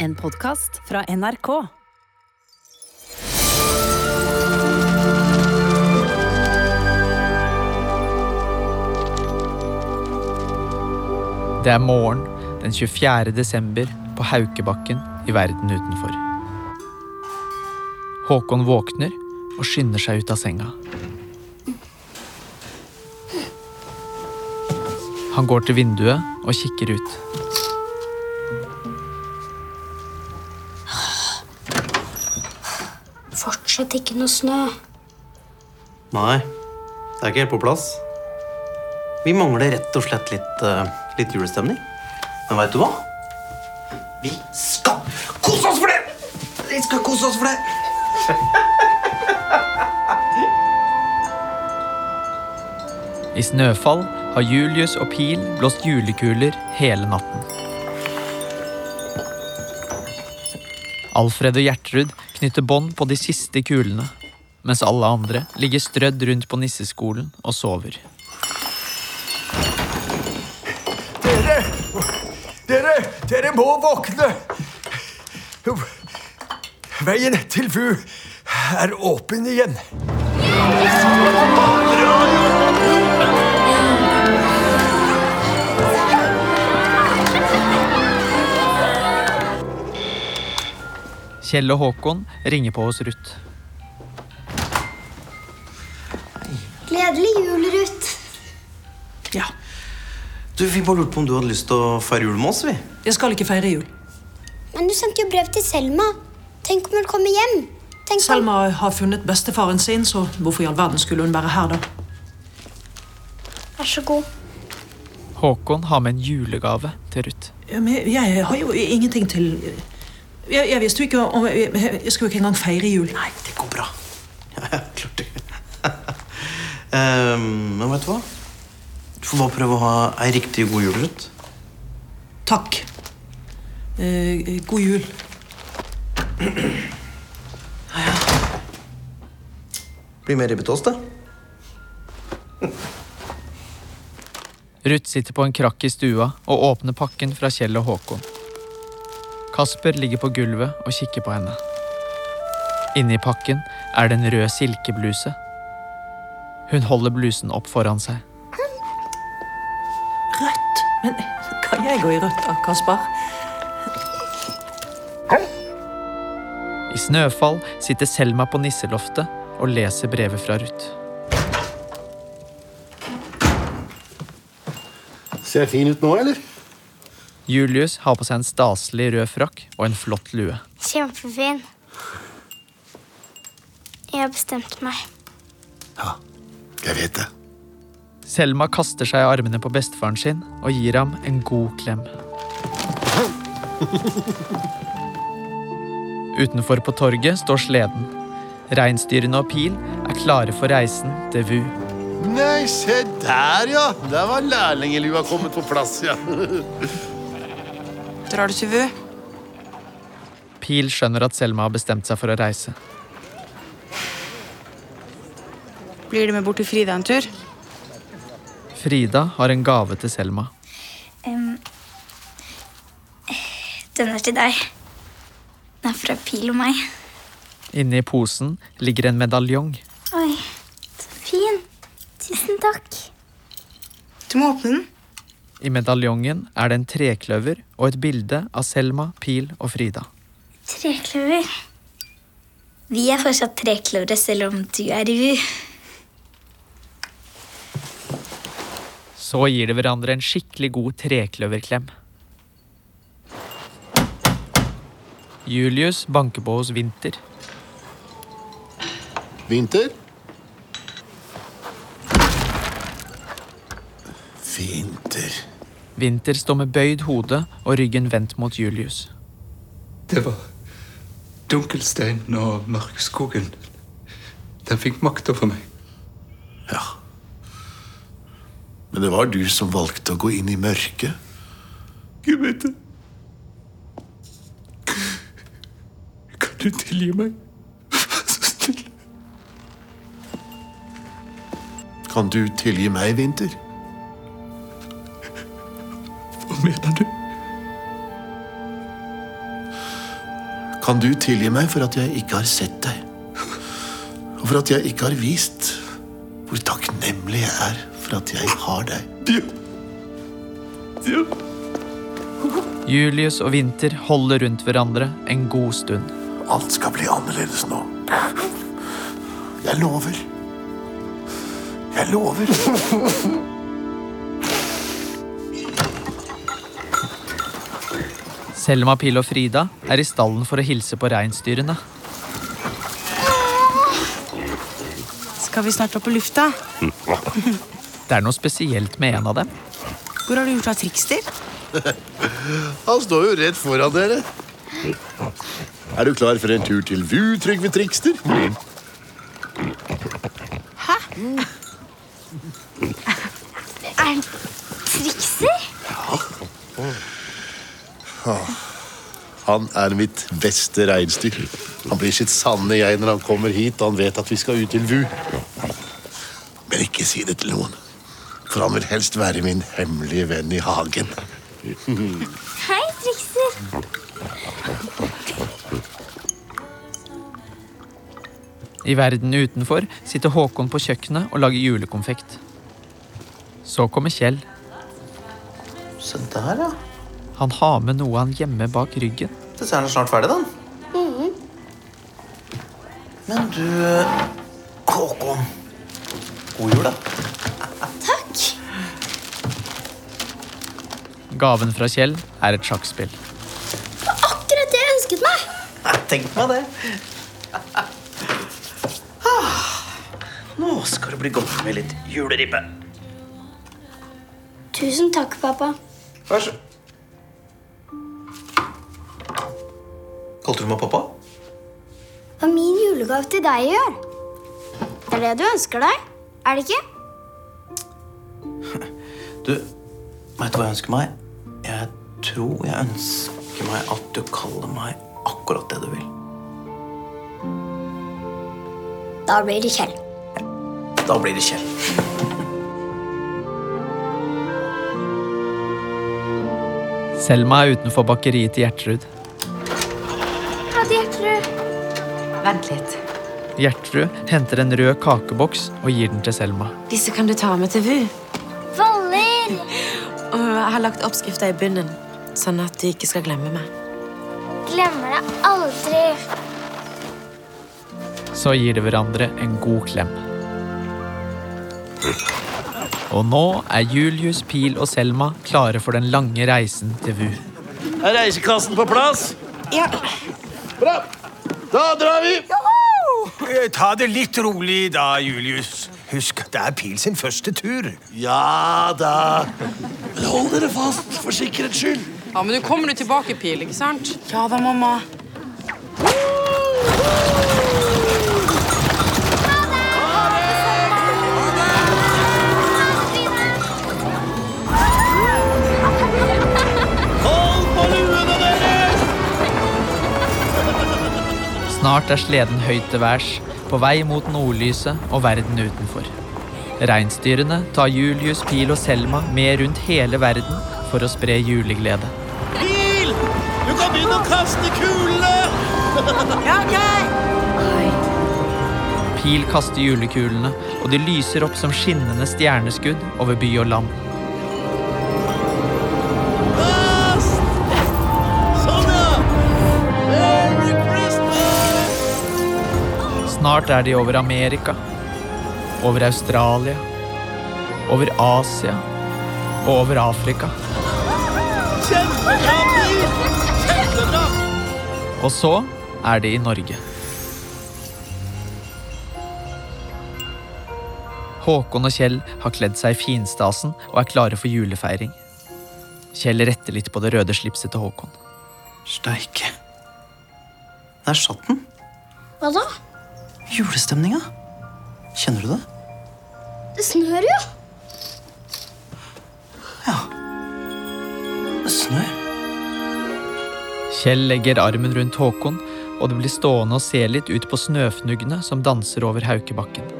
En podkast fra NRK. Det er morgen den 24. desember på Haukebakken i verden utenfor. Håkon våkner og skynder seg ut av senga. Han går til vinduet og kikker ut. Fortsatt ikke noe snø. Nei, det er ikke helt på plass. Vi mangler rett og slett litt, eh, litt julestemning. Men veit du hva? Vi skal kose oss for det! Vi skal kose oss for det! I snøfall har Julius og Pil blåst julekuler hele natten. Alfred og Gjertrud knytter bånd på de siste kulene, mens alle andre ligger strødd rundt på nisseskolen og sover. Dere! Dere! Dere må våkne! Veien til Vu er åpen igjen. Kjell og Håkon ringer på hos Ruth. Gledelig jul, Ruth. Ja, Du, Vi bare lurte på om du hadde lyst til å feire jul med oss. vi. jeg skal ikke feire jul. Men du sendte jo brev til Selma. Tenk om hun kommer hjem. Tenk om... Selma har funnet bestefaren sin, så hvorfor i all verden skulle hun være her da? Vær så god. Håkon har med en julegave til Ruth. Ja, men jeg har jo ingenting til... Jeg, jeg visste jo ikke om... Jeg, jeg skulle jo ikke engang feire jul. Nei, det går bra. Ja, ja, klart det. um, men vet du hva? Du får bare prøve å ha ei riktig god jul, Ruth. Takk. Eh, god jul. Ja, ja. Blir med ribbetås, da. Ruth sitter på en krakk i stua og åpner pakken fra Kjell og Håkon. Kasper ligger på gulvet og kikker på henne. Inni pakken er det en rød silkebluse. Hun holder blusen opp foran seg. Rødt. Men kan jeg gå i rødt da, Kasper? I snøfall sitter Selma på nisseloftet og leser brevet fra Ruth. Ser jeg fin ut nå, eller? Julius har på seg en staselig rød frakk og en flott lue. Kjempefin. Jeg har bestemt meg. Ja, jeg vet det. Selma kaster seg i armene på bestefaren sin og gir ham en god klem. Utenfor på torget står sleden. Reinsdyrene og Pil er klare for reisen til Vu. Nei, se der, ja! Der var lærlingelua kommet på plass, ja. Drar du til VU? Pil skjønner at Selma har bestemt seg for å reise. Blir du med bort til Frida en tur? Frida har en gave til Selma. Um, den er til deg. Den er fra Pil og meg. Inni posen ligger en medaljong. Oi, så fin. Tusen takk. Du må åpne den. I medaljongen er det en trekløver og et bilde av Selma, Pil og Frida. Trekløver. Vi er fortsatt trekløvere selv om du er i VU. Så gir de hverandre en skikkelig god trekløverklem. Julius banker på hos Vinter. Vinter? Vinter. Vinter står med bøyd hode og ryggen vendt mot Julius. Det var dunkelsteinen og mørkskogen. Den fikk makt over meg. Ja. Men det var du som valgte å gå inn i mørket. Gud vet det. Kan du tilgi meg? Vær så snill. Kan du tilgi meg, Vinter? Mener du? Kan du tilgi meg for at jeg ikke har sett deg? Og for at jeg ikke har vist hvor takknemlig jeg er for at jeg har deg? Ja. Julius og Winter holder rundt hverandre en god stund. Alt skal bli annerledes nå. Jeg lover. Jeg lover. Selma, Pil og Frida er i stallen for å hilse på reinsdyrene. Skal vi snart opp på lufta? Det er noe spesielt med en av dem. Hvor har du gjort av Trikster? Han står jo rett foran dere. Er du klar for en tur til VU, Trygve Trikster? Er Han er mitt beste reinsdyr. Han blir sitt sanne jeg når han kommer hit og han vet at vi skal ut til VU. Men ikke si det til noen, for han vil helst være min hemmelige venn i hagen. Hei, trikser. I verden utenfor sitter Håkon på kjøkkenet og lager julekonfekt. Så kommer Kjell. Se der, ja. Han har med noe han gjemmer bak ryggen. Det ser han snart ferdig, den. Men du Håkon. God jul, da. Takk. Gaven fra Kjell er et sjakkspill. Akkurat det jeg ønsket meg. Tenkte meg det. Ah, Nå skal det bli godt med litt juleribbe. Tusen takk, pappa. Vær så Kalte du meg pappa? Det var min julegave til deg i år. Det er det du ønsker deg, er det ikke? Du, vet du hva jeg ønsker meg? Jeg tror jeg ønsker meg at du kaller meg akkurat det du vil. Da blir det Kjell. Da blir det Kjell. Selma er utenfor bakeriet til Gjertrud. Vent litt. Gjertrud henter en rød kakeboks og gir den til Selma. Disse kan du ta med til VU. Boller. Og jeg har lagt oppskrifta i bunnen, sånn at du ikke skal glemme meg. Glemmer deg aldri. Så gir de hverandre en god klem. Og nå er Julius, Pil og Selma klare for den lange reisen til VU. Er reisekassen på plass? Ja. Bra. Da drar vi. Joho! Ta det litt rolig da, Julius. Husk, det er Pil sin første tur. Ja da. Men hold dere fast, for sikkerhets skyld. Ja, men du kommer jo tilbake, Pil, ikke sant? Ja da, mamma. Hold Snart er sleden høyt til værs, på vei mot nordlyset og verden utenfor. Reinsdyrene tar Julius, Pil og Selma med rundt hele verden for å spre juleglede. Pil! Du kan begynne å kaste kulene! Ja, ok. Pil kaster julekulene, og de lyser opp som skinnende stjerneskudd over by og land. Snart er de over Amerika, over Australia, over Asia og over Afrika. Kjempebra! Kjempebra! Og så er de i Norge. Håkon og Kjell har kledd seg i finstasen og er klare for julefeiring. Kjell retter litt på det røde slipset til Håkon. Steike. Der satt den. Hva da? Julestemninga. Kjenner du det? Det snør jo. Det snør. Kjell legger armen rundt Håkon, og det blir stående og se litt ut på snøfnuggene som danser over Haukebakken.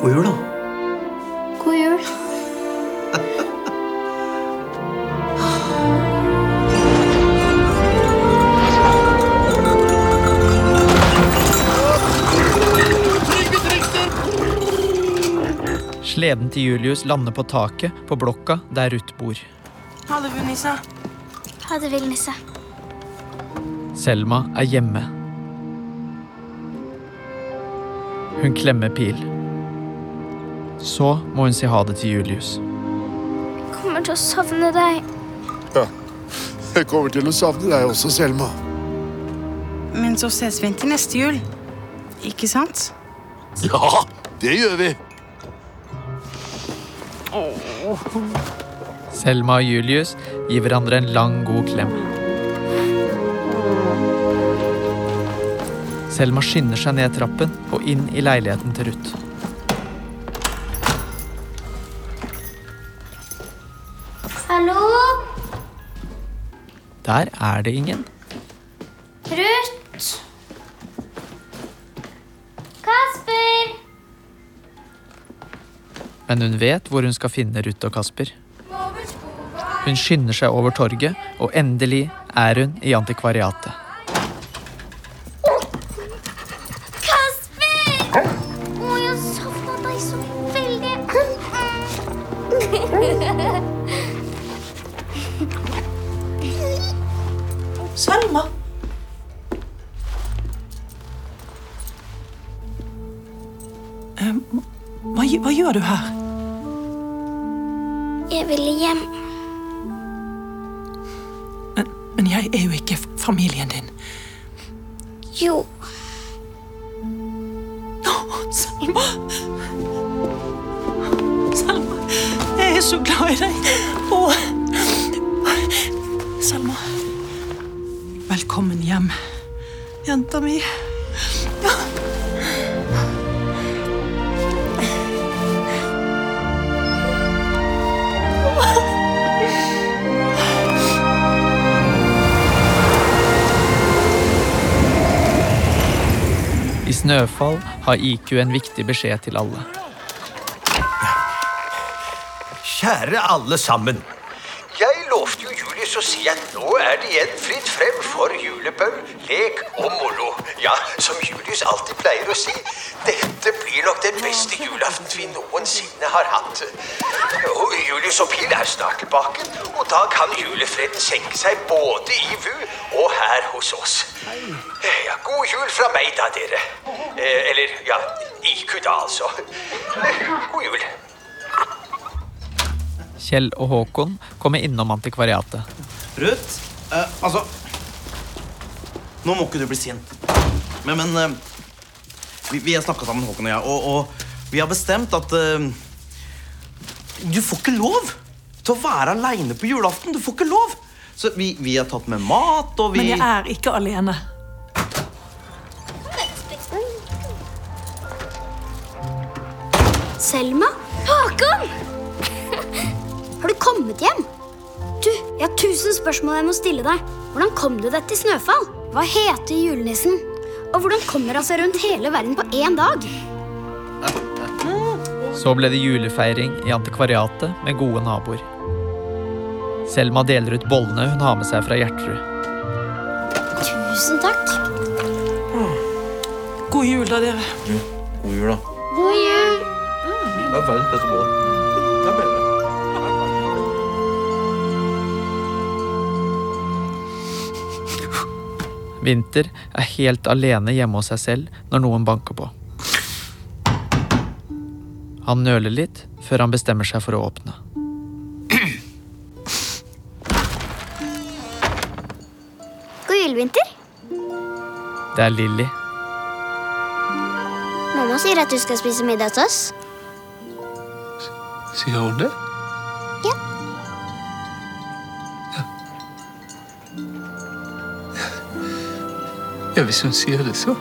God jul, da. Sleden til Julius lander på taket på blokka der Ruth bor. Ha det, Nissa. Ha det, villnisse. Selma er hjemme. Hun klemmer Pil. Så må hun si ha det til Julius. Jeg kommer til å savne deg. Ja. Jeg kommer til å savne deg også, Selma. Men så ses vi til neste jul. Ikke sant? Ja, det gjør vi. Selma og Julius gir hverandre en lang, god klem. Selma skynder seg ned trappen og inn i leiligheten til Ruth. Hallo? Der er det ingen. Men hun vet hvor hun skal finne Ruth og Kasper. Hun skynder seg over torget, og endelig er hun i antikvariatet. Jeg ville hjem. Men, men jeg er jo ikke familien din. Jo. Selma! Selma, jeg er så glad i deg. Å. Selma. Velkommen hjem, jenta mi. Snøfall har IQ en viktig beskjed til alle. Kjære alle sammen. Jeg lovte jo Julius å si at nå er det igjen fritt frem for julebøll, lek og moro. Ja, som Julius alltid pleier å si, dette blir nok den beste julaften vi noensinne har hatt. Og Julius og Pil er snart tilbake, og da kan julefreden senke seg både i VU og her hos oss. Ja, god jul fra meg da, dere. Eh, eller, ja, IQ da, altså. God jul. Kjell og Håkon kommer innom antikvariatet. Ruth, eh, altså Nå må ikke du bli sint. Men, men eh, vi, vi har snakka sammen, Håkon og jeg, og, og vi har bestemt at eh, Du får ikke lov til å være aleine på julaften. Du får ikke lov. Så vi, vi har tatt med mat, og vi Men jeg er ikke alene. Selma? Håkon! Har du kommet hjem? Du, jeg har tusen spørsmål jeg må stille deg. Hvordan kom du deg til Snøfall? Hva heter julenissen? Og hvordan kommer han seg rundt hele verden på én dag? Så ble det julefeiring i antikvariatet med gode naboer. Selma deler ut bollene hun har med seg fra Gjertrud. Tusen takk. God jul, da, dere. God jul, da. God jul. Det er verdens beste bolle. Det er. Vinter helt alene hjemme hos seg selv når noen banker på. Han nøler litt før han bestemmer seg for å åpne. God jul, Vinter. Det er Lilly. Mamma sier at du skal spise middag til oss. Sier hun det? Ja, hvis hun sier det, så.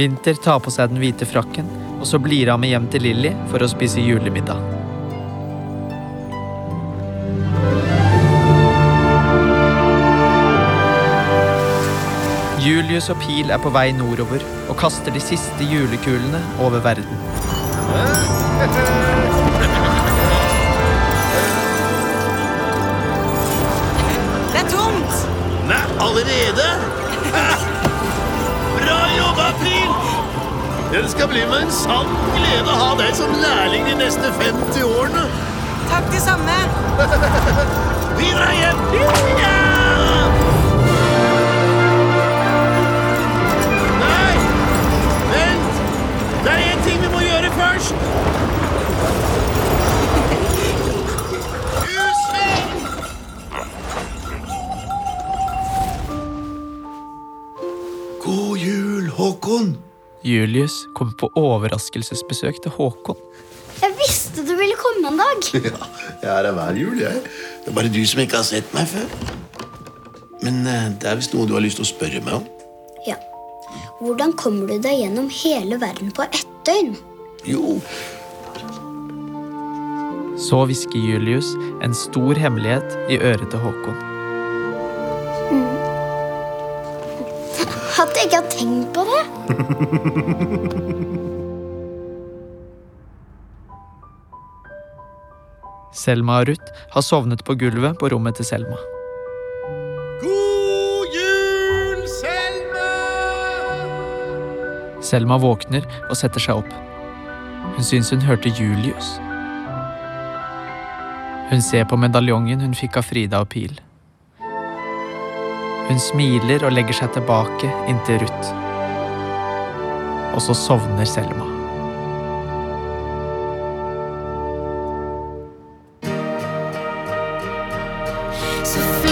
Vinter tar på seg den hvite frakken, og så blir han med hjem til Lilly for å spise julemiddag. Julius og Pil er på vei nordover og kaster de siste julekulene over verden. allerede? Bra jobba, Pil! Det skal bli meg en sann glede å ha deg som lærling de neste 50 årene. Takk, det samme. Vi drar hjem! Ja! God jul, Håkon. Julius kommer på overraskelsesbesøk til Håkon. Jeg visste du ville komme en dag. Ja, jeg er her hver jul, jeg. Det er bare du som ikke har sett meg før. Men eh, det er visst noe du har lyst til å spørre meg om. Ja. Hvordan kommer du deg gjennom hele verden på ett døgn? Jo, Så hvisker Julius en stor hemmelighet i øret til Håkon. Selma og Ruth har sovnet på gulvet på rommet til Selma. God jul, Selma! Selma våkner og setter seg opp. Hun syns hun hørte Julius. Hun ser på medaljongen hun fikk av Frida og Pil. Hun smiler og legger seg tilbake inntil Ruth. Og så sovner Selma. Så